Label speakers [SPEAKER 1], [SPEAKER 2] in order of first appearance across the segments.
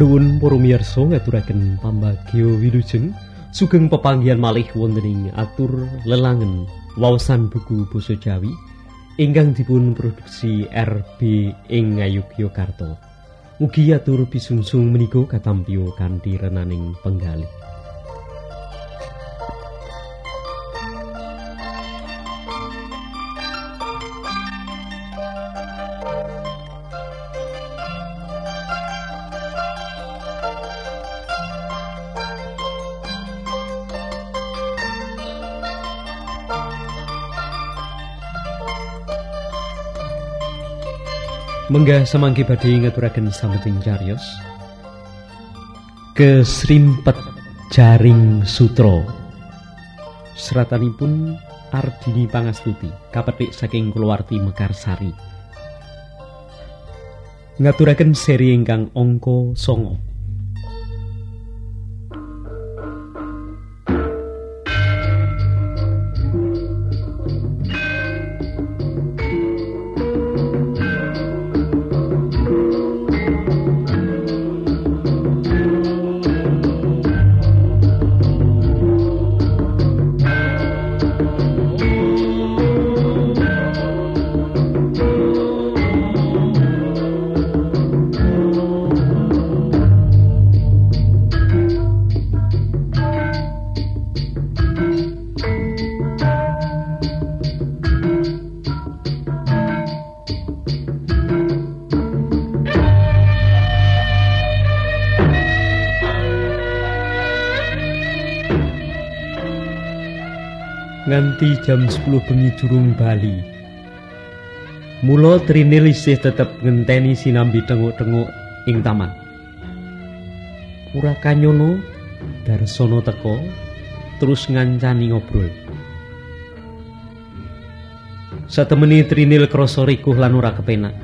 [SPEAKER 1] Nuwun para miyarsa ngaturaken pambagya wilujeng sugeng pepanggihan malih wonten ing atur lelangen waosan buku basa Jawi ingkang dipun produksi RB ing Ngayogyakarta. Mugi atur bisungsung menika katampyo kanthi renaning penggalih. Menggah semangki badhe ngaturaken sambeting cariyos. Kesrimpet jaring sutra. Seratanipun Ardini Pangastuti, kapetik saking kulawarti Mekarsari. Ngaturaken seri ingkang angka 9. Nganti jam 10 bengi durung bali. Mula Trinil isih tetep ngenteni sinambi tenguk-tenguk ing taman. Purakanyono Darsono teko terus ngancani ngobrol. Satemeni Trinil krasa rikuh lan ora kepenak.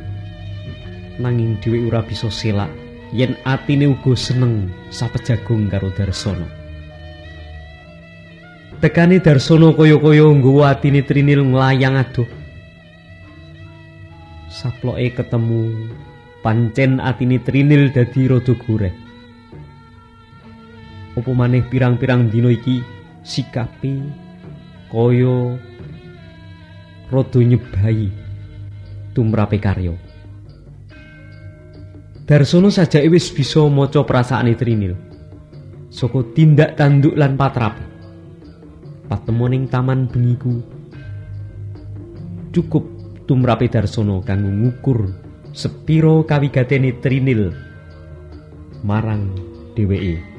[SPEAKER 1] Nanging dhewe ora bisa selak yen atine uga seneng sapejagung karo Darsono. Tekani Darsono kaya-kaya nggawa atine Trinil nglayang adoh. Saploke ketemu pancen atine Trinil dadi rada goreh. Apa maneh pirang-pirang dina iki sikape kaya rada nyebai tumrape karya. Darsono sajake wis bisa maca perasaane Trinil. Saka tindak tanduk lan patrape. Patemoning taman bengiku. Cukup tumrape darsono kanggo ngukur sepiro kawigatene trinil marang dheweke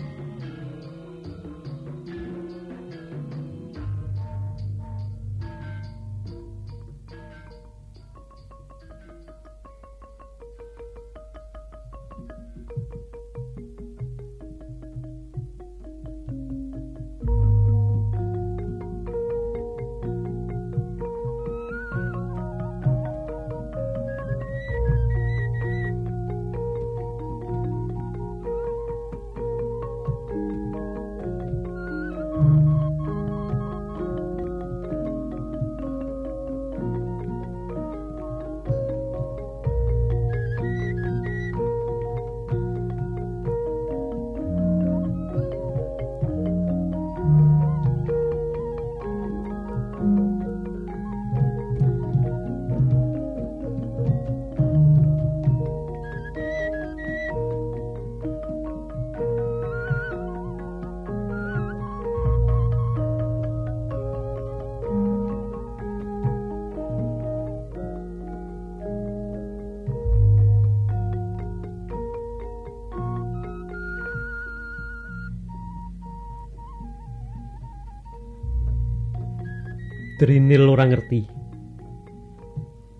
[SPEAKER 1] Trinil ora ngerti.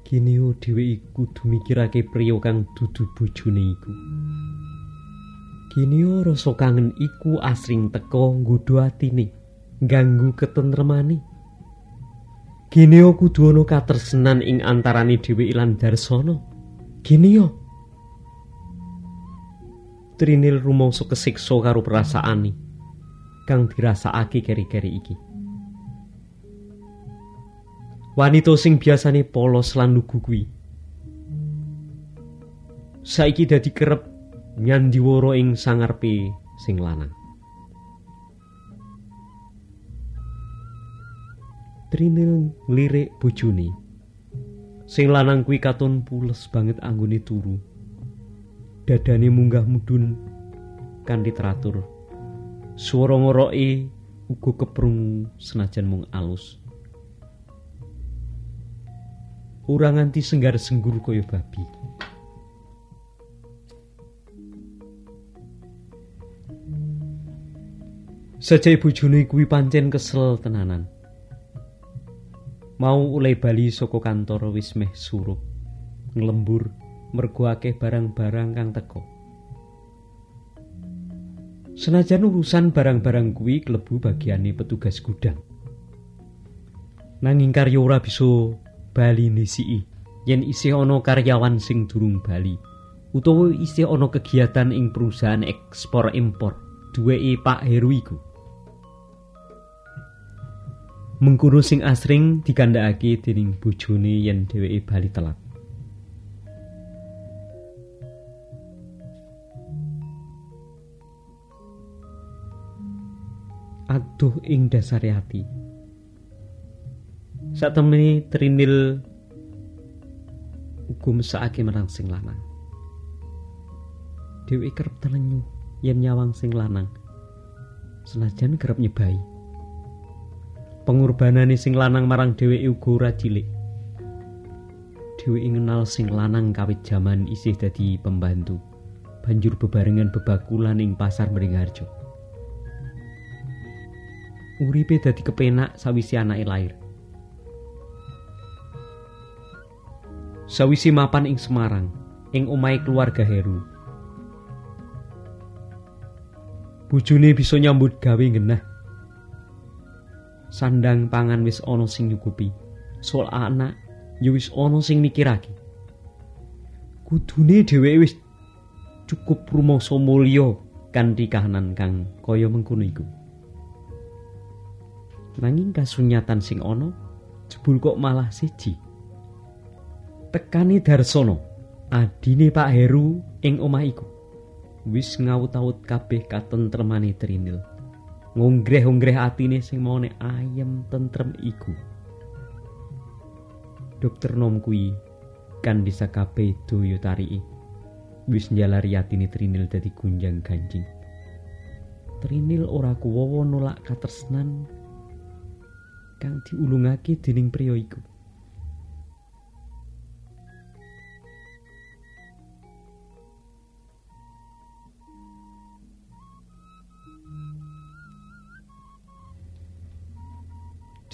[SPEAKER 1] Kini dhewe iku kudu mikirake priya kang dudu bojone iku. Kini rasa kangen iku asring teka nggodha atine, ganggu ketentremane. Kini kudu ana katresnan ing antarane dhewe lan Darsana. Kini Trinil rumangsa kesiksa karo perasaane kang dirasakake keri-keri iki. Wanita sing biasane polos lan lugu kuwi saiki dadi kerep nyandiwara ing sangarepe sing lanang. Trinil nglirik bojone. Sing lanang kuwi katon pules banget anggone turu. Dadane munggah mudhun kanthi teratur. Swara ngoroke uga keprung senajan mung alus. Ora nganti senggar senggur kaya babi. Sajai bojone kuwi pancen kesel tenanan. Mau ulai bali saka kantor wis meh surup. Nglembur mergo akeh barang-barang kang teko. Senajan urusan barang-barang kuwi klebu bagiane petugas gudang. Nanging karya ora bisa bali nisiki yen isih ana karyawan sing durung bali utawa isih ana kegiatan ing perusahaan ekspor impor duweke Pak Heru iku. mengkono sing asring dikandhakake dening bojone yen dheweke bali telat. Aduh ing dasare ati. Satemene Trinil uga mesake marang sing lanang. Dewi kerep telenyu yen nyawang sing lanang. Senajan kerep nyebai. pengorbanane sing lanang marang dheweke uga cilik. Dheweke ngenal sing lanang kawit jaman isih dadi pembantu. Banjur bebarengan bebakulan ing pasar Mringharjo. Uripe dadi kepenak sawisi anake lair. Sawisi mapan ing Semarang, ing omahe keluarga Heru. Bojone bisa nyambut gawe genah sandang pangan wis ana sing nyukupi. Soal anak ya wis ana sing mikirake. Kudune dheweke wis cukup rumangsa mulya kanthi kahanan kang kaya mengkono iku. Nanging kasunyatan sing ana jebul kok malah siji tekani darsono adine Pak Heru ing omah iku wis ngaut-aut kabeh katentremane Trinil ngonggreh-onggreh atine sing maune ayem tentrem iku. Dokter nom kuwi kan bisa kabeh doyo tariki. Wis njalari atine Trinil dadi gunjang ganjing. Trinil ora kuwowo nolak katresnan kang diulungake dening priya iku.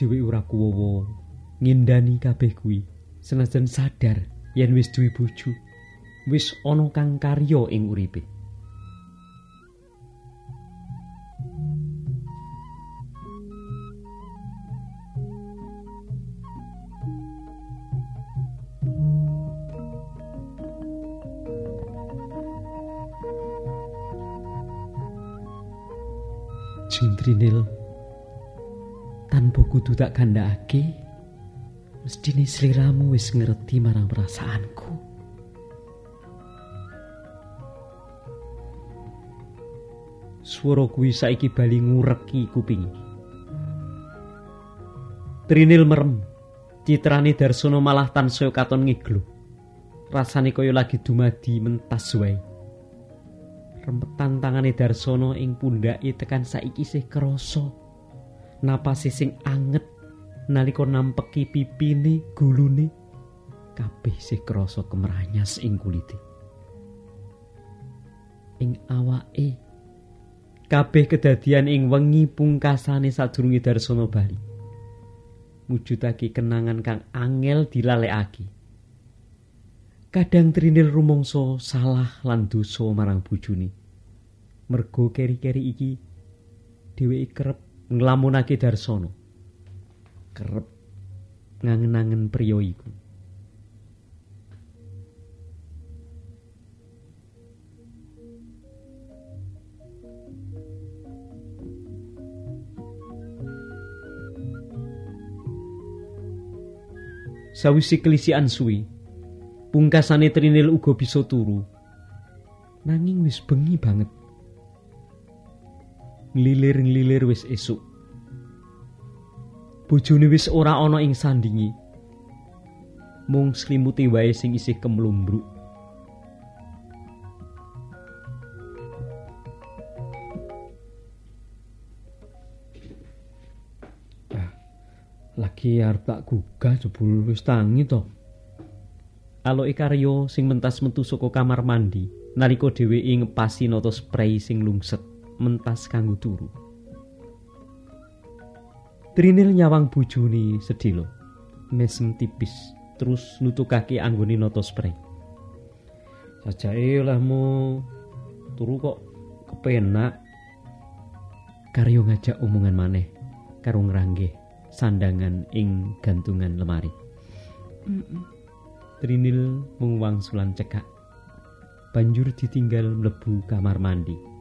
[SPEAKER 1] Dhewe ora kuwowo ngindani kabeh kuwi. Senajan sadar yen wis duwe bojo wis ana kang karya ing uripe tak kandhakake mestine sliramu wis ngerti marang perasaanku. Swara kuwi saiki bali ngureki kuping Trinil merem citrane Darsono malah tansaya katon ngiglo rasane kaya lagi dumadi mentas wae. Rempetan tangane Darsono ing pundhake tekan saiki isih krasa napase sing anget nalika nampeki pipine gulune kabeh sih krasa kemranyas ing kulite. Ing awake kabeh kedadian ing wengi pungkasane sadurunge darsana bali. Mujudake kenangan kang angel dilalekake. Kadang trinil rumangsa salah lan dosa marang bojone. Mergo keri-keri iki dheweke kerep nglamunake darsono kerep ngangen-angen priya iku Sawisi kelisian suwi, pungkasane Trinil uga bisa turu. Nanging wis bengi banget. Nglilir-nglilir wis esuk. Bojone wis ora ana ing sandingi. Mung slimuti wae sing isih kemlumbruk. lagi arep tak gugah jebul wis tangi to. Aloke Karyo sing mentas metu saka kamar mandi nalika dheweke ngepasi nata spray sing lungset mentas kanggo turu. Trinil nyawang bojone sedilo. Mesem tipis terus nutukake anggone nata spray. Sajake lahmu turu kok kepenak. Karyo ngajak omongan maneh karo ngranggeh sandangan ing gantungan lemari. Mm -mm. Trinil menguang sulan cekak. Banjur ditinggal mlebu kamar mandi.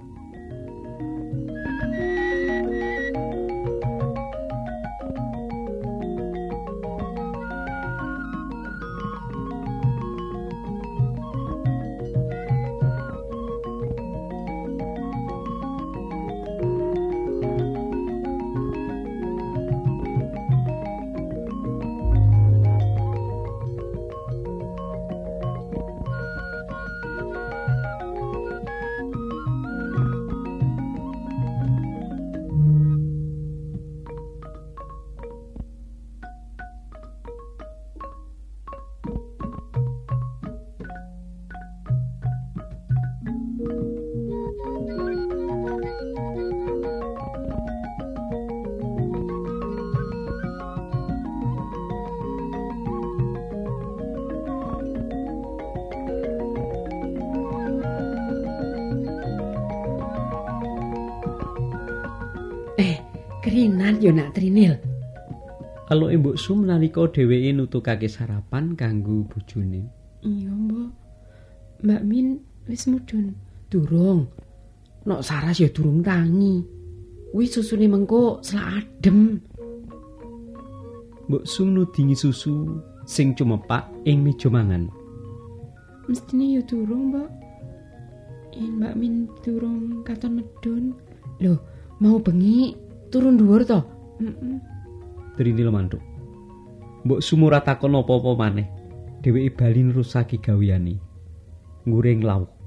[SPEAKER 2] Yo nak Trinil.
[SPEAKER 1] Kalau Mbok Sum nalika dheweke nutukake sarapan kanggo bojone.
[SPEAKER 2] Iya, Mbok. Mbak Min wis mudhun. Durung. Nok saras ya durung tangi. Wis susune mengko selak adem.
[SPEAKER 1] Mbok Sum nudingi susu sing cumepak ing meja mangan.
[SPEAKER 2] Mestine ya durung, Mbok. Yen Mbak Min durung katon medun. Loh, mau bengi turun dhuwur to?
[SPEAKER 1] Trinil mantuk. Mbok sumura takon apa-apa maneh. Dheweke bali nerusake gaweane. Nguring lauk.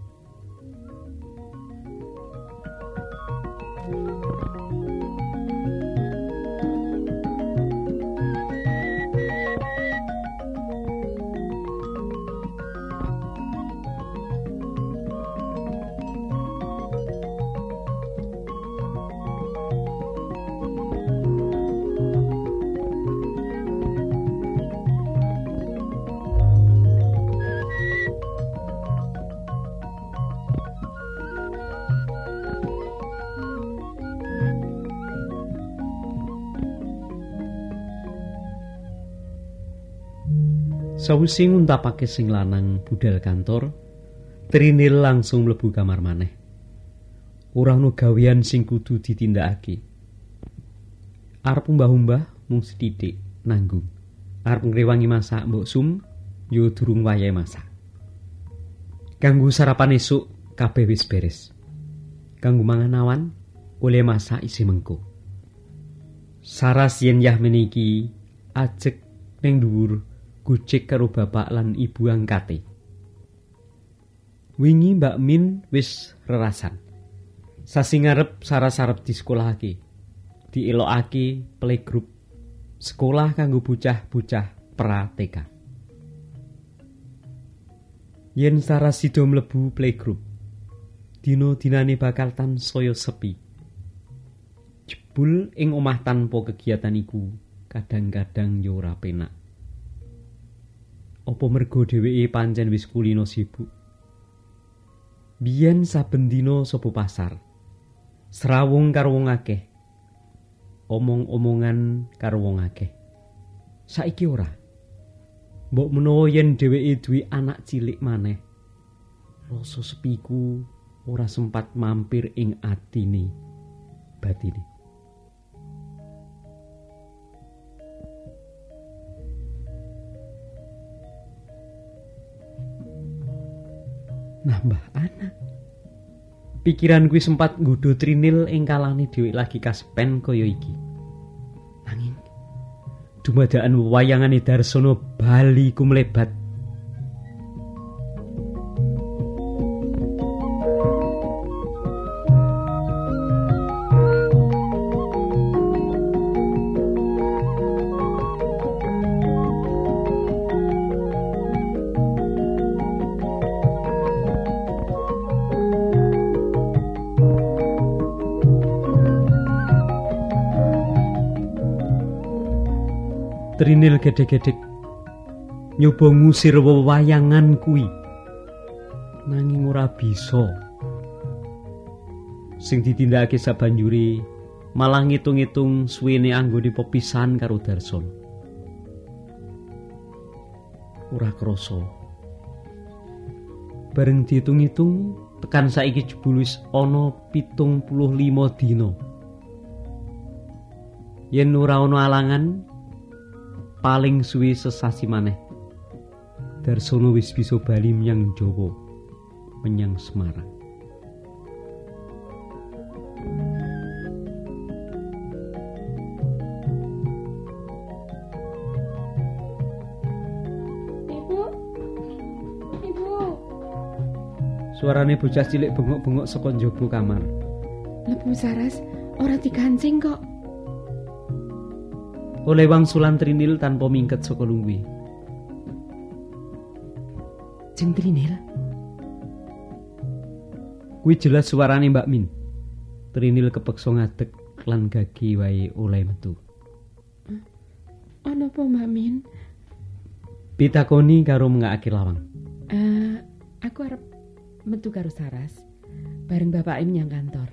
[SPEAKER 1] Sawise nguntapake sing lanang budal kantor, Trinil langsung mlebu kamar maneh. Ora ono gawean sing kudu ditindakake. Arep umbah-umbah mung sithik nanggung. Arep ngrewangi masak mbok sum yo durung wayahe masak. Kanggo sarapan esuk kabeh wis beres. Kanggo mangan awan oleh masak isi mengko. Saras yen yah meniki ajek ning dhuwur gojek karo bapak lan ibu angkate. Wingi Mbak Min wis rerasan. Sasi ngarep sarap-sarap di sekolahake. Dielokake playgroup sekolah kanggo bocah-bocah pra TK. Yen saras sida mlebu playgroup, dino dinane bakal tan saya sepi. Jebul ing omah tanpa kegiatan iku kadang-kadang yo ora penak. Apa mergo dheweke pancen wis kulino sibuk? Biyen saben dina sapa pasar. Serawung karo wong akeh. Omong-omongan karo wong akeh. Saiki ora. Mbok menawa yen dheweke duwe anak cilik maneh. Rasa sepiku ora sempat mampir ing atine batine. Nambah anak. Pikiran kuwi sempat nggodho Trinil ing kalane dhewe lagi kaspen kaya iki. Nanging dumadakan wayangane Darsono bali ku Trinil gedhe-gedhe nyoba ngusir wewayangan kuwi. Nanging ora bisa. Sing ditindakake sabanjure malah ngitung-ngitung suwene anggone pepisan karo Darson. Ora krasa. Bareng diitung-itung tekan saiki jebul wis ana 75 dina. Yen ora ana alangan, paling suwi sesasi maneh. Darsono wis bisa bali menyang Jawa, menyang Semarang.
[SPEAKER 2] Ibu. Ibu.
[SPEAKER 1] Suarane bocah cilik bengok-bengok saka njaba kamar.
[SPEAKER 2] Lebu Saras ora dikancing kok.
[SPEAKER 1] Oleh wangsulan Trinil tanpa mingket saka lungguhe.
[SPEAKER 2] Jeng Trinil.
[SPEAKER 1] Kuwi jelas suarane Mbak Min. Trinil kepeksa ngadeg lan gagi wae oleh metu.
[SPEAKER 2] Ana apa Mbak Min?
[SPEAKER 1] Pitakoni karo mengakake lawang.
[SPEAKER 2] Eh, aku arep metu karo Saras. Bareng bapak menyang kantor.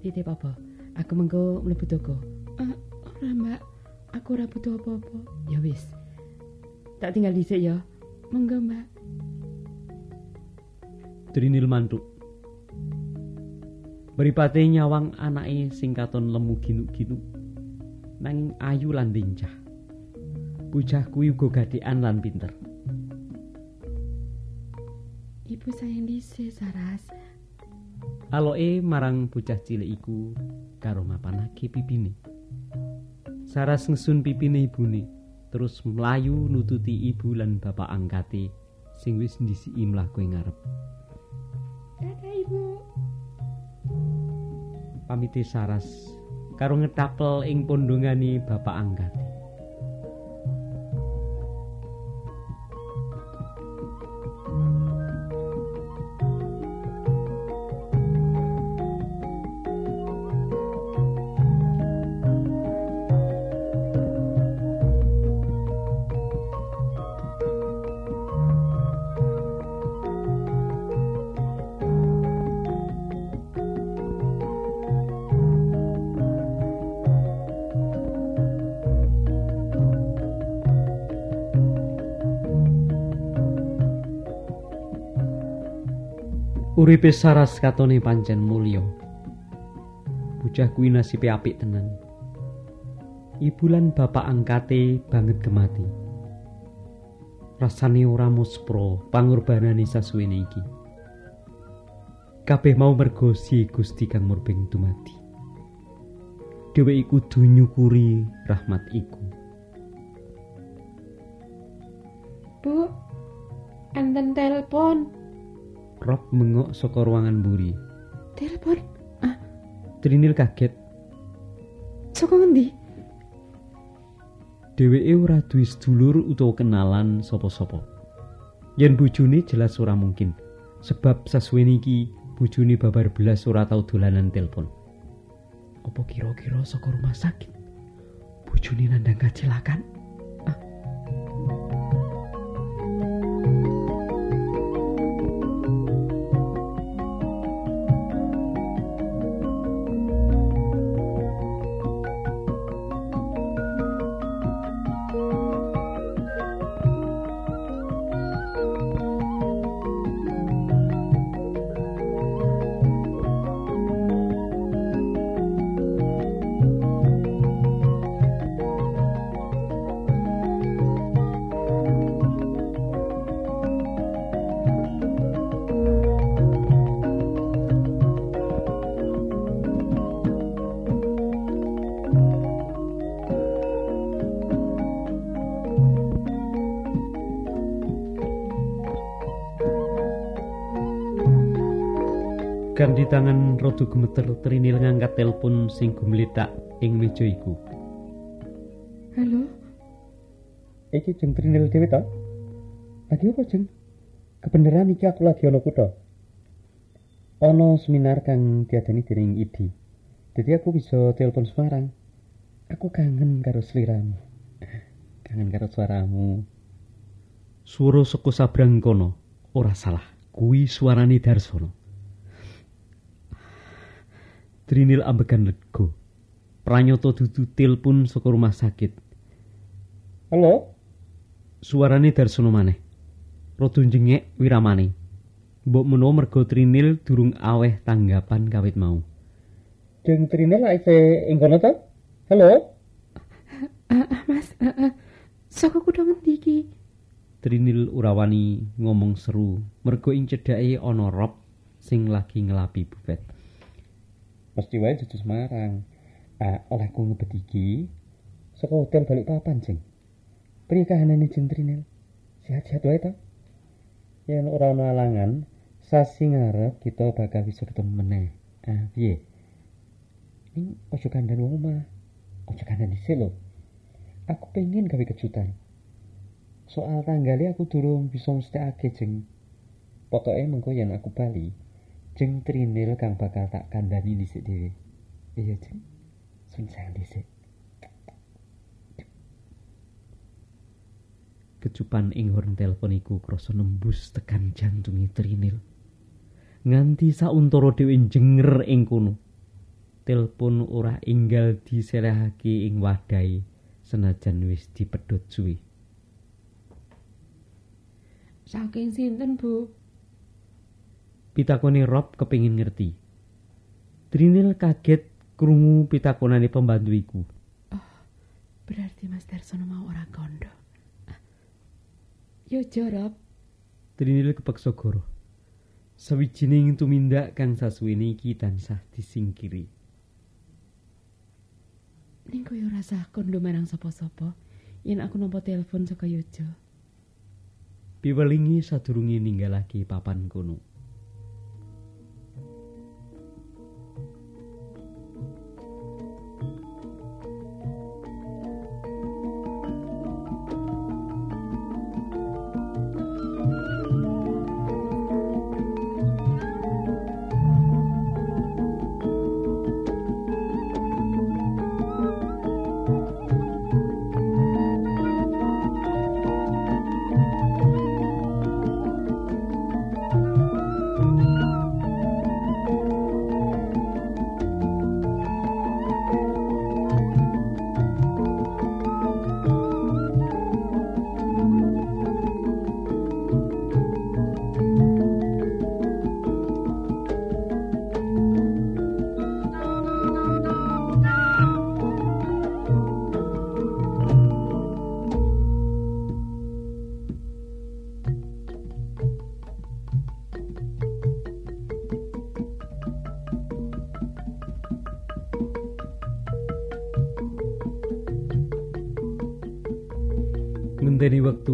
[SPEAKER 2] Titip apa? Aku mengko mlebu toko. Eh, ora Mbak. Aku ora butuh apa-apa. Ya wis. Tak tinggal dhisik ya. Monggo, Mbak.
[SPEAKER 1] Trinil mantuk. Mripate nyawang anake sing katon lemu ginuk-ginuk. Nanging ayu lan lincah. Bocah kuwi uga gadekan lan pinter.
[SPEAKER 2] Ibu sayang dhisik, Saras.
[SPEAKER 1] Aloke marang bocah cilik iku karo mapanake pipine. Saras ngesun pipine ibune, terus mlayu nututi ibu lan bapak angkate sing wis ndisiki mlaku ing ngarep.
[SPEAKER 2] Dadah, Ibu.
[SPEAKER 1] Pamite Saras karo ngetapel ing pondongane bapak angkate. Uripe Saras katone pancen mulya. Bocah kuwi nasibe apik tenan. Ibu lan bapak angkate banget gemati. Rasane ora muspro pangorbanane sasuwene iki. Kabeh mau mergo si Gusti Kang Murbeng dumadi. Dhewe iku nyukuri rahmat iku.
[SPEAKER 2] Bu, enten telepon.
[SPEAKER 1] Rob mengok saka ruangan mburi.
[SPEAKER 2] Telepon? Ah,
[SPEAKER 1] Trinil kaget.
[SPEAKER 2] saka ngendi?
[SPEAKER 1] Dheweke ora duwe sedulur utawa kenalan sapa-sapa. Yen bojone jelas ora mungkin, sebab sasuwene iki bojone babar belas ora tau dolanan telepon. Apa kira-kira saka rumah sakit? Bojone nandang kecelakaan? Ganti tangan rada gemeter Trinil ngangkat telepon sing gumletak ing meja iku.
[SPEAKER 2] Halo,
[SPEAKER 3] Iki jeng Trinil dhewe to? Lagi apa jeng? Kebeneran iki aku lagi ana kutho. Ana seminar kang diadani dening IDI. Jadi aku bisa telepon Semarang. Aku kangen karo sliramu. Kangen karo suaramu.
[SPEAKER 1] Suara saka sabrang kono ora salah. Kuwi suarane Darsono. Trinil ambegan lega. Pranyata dudu telepon saka rumah sakit.
[SPEAKER 3] Halo?
[SPEAKER 1] Suarane Darsono maneh. Rada jengek wiramane. Mbok menawa merga Trinil durung aweh tanggapan kawit mau.
[SPEAKER 3] Jeng Trinil isih ing kono to? Halo?
[SPEAKER 2] Ah, ah, Mas, ah. saka kudu ngendi iki?
[SPEAKER 1] Trinil urawani ngomong seru merga ing cedhake ana Rob sing lagi ngelapi bufet.
[SPEAKER 3] Mesti wae dudu Semarang. Ah, olehku ngebet iki saka hotel balik papan, Jeng. Priye kahanane Jeng Trinil? Sehat-sehat wae to? Yen ora ana alangan, sasi ngarep kita bakal bisa ketemu meneh. Ah, piye? Ning ojo kandhan omah. Ojo kandhan dhisik lho. Aku pengen gawe kejutan. Soal tanggale aku durung bisa mesthekake, Jeng. Pokoke mengko yen aku bali, Jeng Trinil kang bakal tak kandhani dhisik dhewe. Iya, Jeng. Sungsang dhisik.
[SPEAKER 1] Kecupan ing horn telepon iku krasa nembus tekan jantunge Trinil. Nganti sauntara dhewe jenger ing kono. Telepon ora enggal diselehake ing wadahe senajan wis dipedhot suwe.
[SPEAKER 2] Saking sinten, Bu?
[SPEAKER 1] Pitakone Rob kepingin ngerti. Trinil kaget krungu pitakonane pembantu iku.
[SPEAKER 2] Berarti Mas Darsono mau ora kondo. Yo jorop,
[SPEAKER 1] Trinil kepeksa goro. Sawijining tumindak kang sasuwene iki tansah disingkiri.
[SPEAKER 2] ning koyo rasa kondo marang sapa-sapa yen aku nampa telepon saka Yojo.
[SPEAKER 1] Piwelingi sadurunge ninggalake papan kono.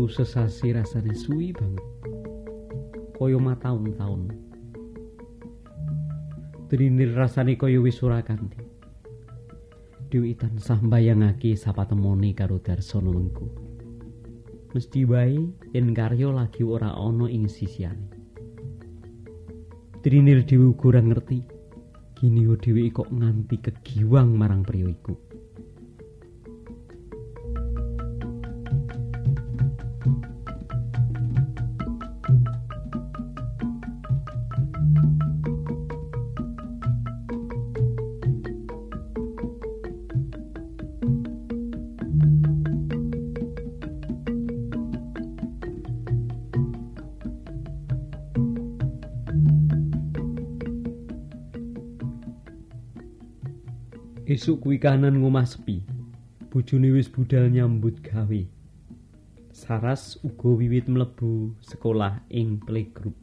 [SPEAKER 1] Sesasi rasane suwi banget. Kaya mataun-taun. Trinil rasane kaya wis ora kanthi. Dewi tansah mbayangake sapatemone karo Darsono mengko. Mesti wae yen karya lagi ora ana ing sisiane. Trinil dhewe uga ora ngerti. Gini dhewe kok nganti kegiwang marang priya iku. Esuk kuwi kahanan ngomah sepi. Bojone wis budal nyambut gawe. Saras uga wiwit mlebu sekolah ing playgroup.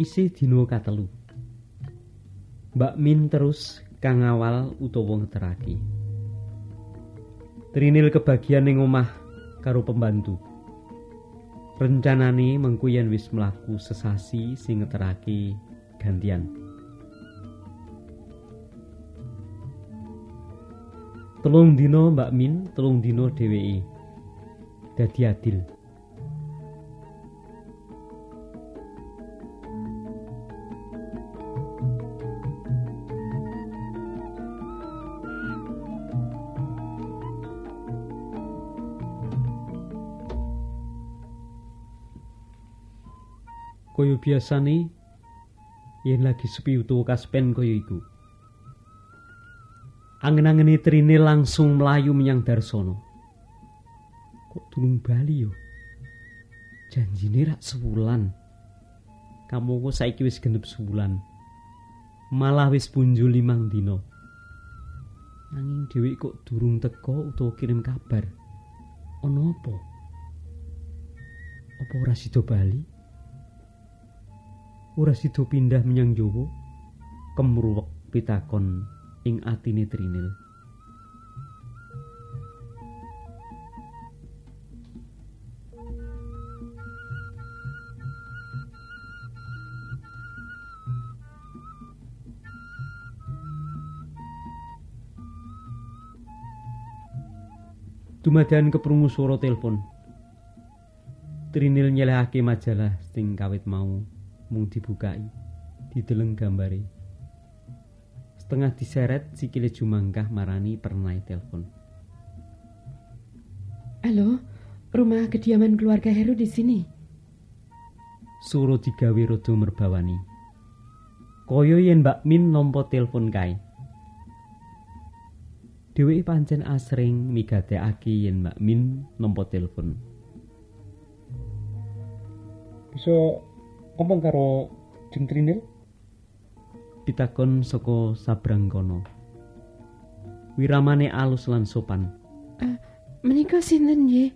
[SPEAKER 1] Isih dina katelu. Mbak Min terus kang awal utawa ngeteraki. Trinil kebagian ning omah karo pembantu. Rencanane mengko yen wis mlaku sesasi sing ngeterake gantian. Telung dino Mbak Min, telung dino dheweke. Dadi adil. Kaya biasane yen lagi sepi utawa kaspen kaya iku. Angen-angene trine langsung melayu menyang Darsono. Kok durung bali yo? Janjine rak sewulan. Kamu kok saiki wis genep sebulan. Malah wis punjul limang dino. Nanging dhewe kok durung teko utawa kirim kabar. Ono apa? Apa ora sida bali? ora sida pindah menyang Jawa kemruwek pitakon ing atine Trinil Dumadakan keprungu swara telepon. Trinil nyelehake majalah sing kawit mau mung dibukai dideleng gambare setengah diseret sikile jumangkah marani pernah telepon
[SPEAKER 2] Halo, rumah kediaman keluarga Heru di sini.
[SPEAKER 1] Suruh digawe rada merbawani. Kaya yen Mbak Min nampa telepon kae. Dheweke pancen asring migatekake yen Mbak Min nampa telepon.
[SPEAKER 3] Bisa ngomong karo Jeng Trinil?
[SPEAKER 1] Pitakon saka sabrang kono. Wiramane alus lan sopan.
[SPEAKER 2] Uh, menika sinten nggih?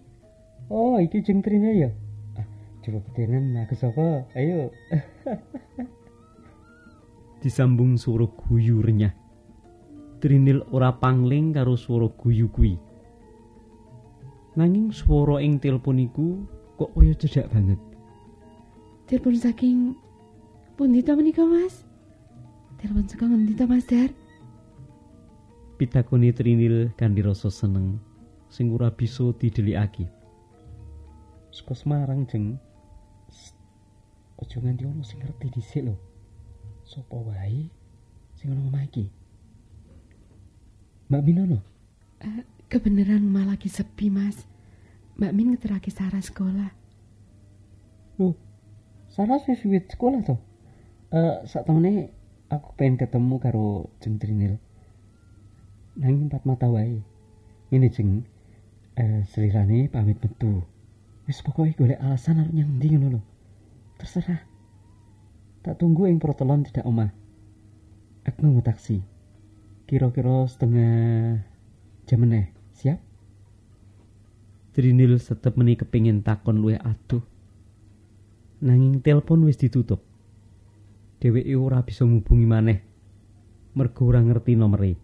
[SPEAKER 3] Oh, iki Jeng Trinil ya. Ah, coba pedenan aku sapa? Ayo.
[SPEAKER 1] Disambung suara guyu renyah. Trinil ora pangling karo swara guyu kuwi. Nanging swara ing telepon iku kok kaya cedhak banget.
[SPEAKER 2] Telepon saking pundi to menika, Mas? Telepon saka ngendi to, Mas Dar?
[SPEAKER 1] Pitakoni Trinil kanthi rasa seneng sing ora bisa didelikake.
[SPEAKER 3] Saka Semarang, Jeng. Ojo nganti ono sing ngerti dhisik lho. Sopo wae sing ono omah iki? Mbak Minono.
[SPEAKER 2] Uh, kebenaran malah lagi sepi, Mas. Mbak Min ngeterake Sarah sekolah.
[SPEAKER 3] Oh, Sarah wis sekolah to. Eh, uh, sak temene aku pengen ketemu karo Jeng Trinil. Nang empat mata wae. Ini Jeng, eh selirane pamit metu. Wis pokoke golek alasan arep nyang ndi ngono lho. Terserah. Tak tunggu ing protelon tidak omah. Aku nunggu taksi. Kira-kira setengah jam meneh. Siap?
[SPEAKER 1] Trinil tetep meni kepingin takon luwih aduh. nanging telepon wis ditutup. Dheweke ora bisa ngubungi maneh. Mergo ora ngerti nomere.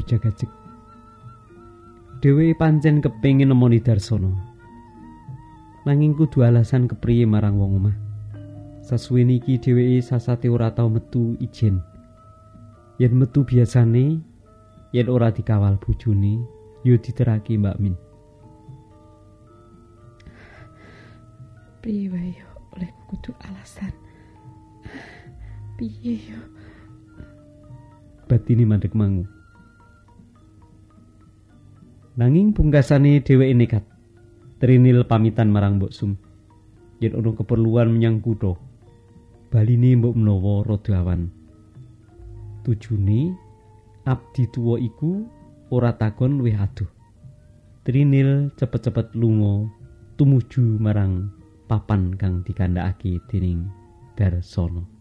[SPEAKER 1] Go jagajeg. Dewe pancen kepengin nemoni Darsono. Nanging kudu alasan kepriye marang wong omah. Sasuwene iki dheweke sasate ora tau metu ijen. Yen metu biasane, yen ora dikawal bojone, yo diteraki Mbak Min.
[SPEAKER 2] Piye wae yo oleh kudu alasan. Piye yo?
[SPEAKER 1] Batine mandek mangu. Nanging pungkasane dheweke nekat. Trinil pamitan marang Mbok Sum. Yen ana keperluan menyang kutha. Baline mbok menawa rada awan. Tujune abdi tuwa iku ora takon luwih adoh. Trinil cepet-cepet lunga tumuju marang papan kang dikandhakake dening Darsana.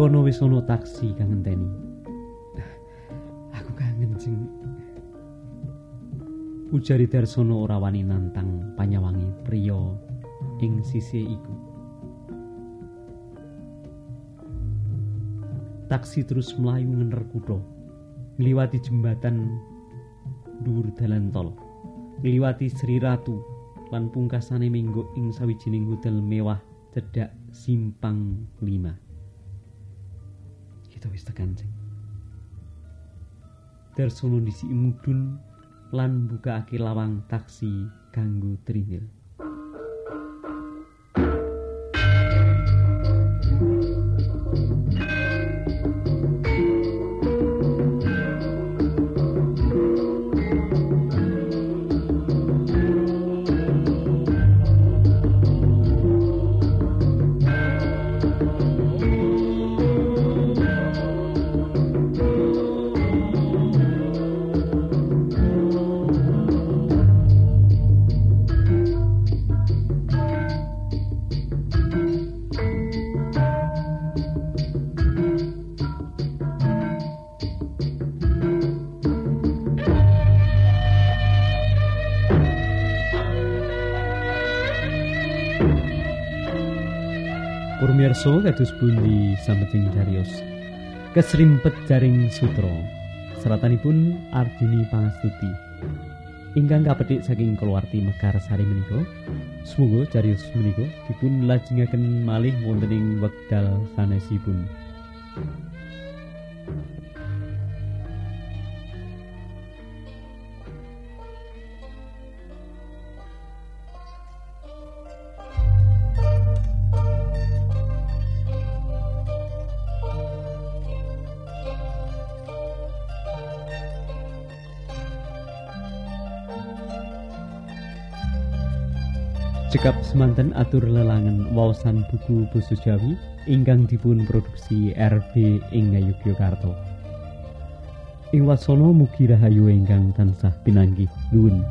[SPEAKER 1] Kono wis ana taksi kang ngenteni.
[SPEAKER 2] Aku kangen jeng.
[SPEAKER 1] Ujari Darsana ora wani nantang panyawangi priya ing sisih iku. Taksi terus mlayu ngener kutha, ngliwati jembatan dhuwur dalan tol, ngliwati Sri Ratu lan pungkasane minggu ing sawijining hotel mewah cedhak Simpang 5. Kita wis tekan, Jeng. Darsana ndisi mudhun lan mbukake lawang taksi kanggo Trinil. Purmiyarsa kados pundi sameting Darius. Kesrimpet jaring sutra. Seratanipun Ardini Pangastuti. Ingkang kapetik saking keluarti Mekar Sari menika, semoga Darius menika dipun lajengaken malih wonten ing wekdal sanesipun. Cekap semanten atur lelangan wawasan buku basa Jawi ingkang dipun produksi RB ing Ngayogyakarta. Ing wasana mugi rahayu ingkang tansah pinanggih nuwun.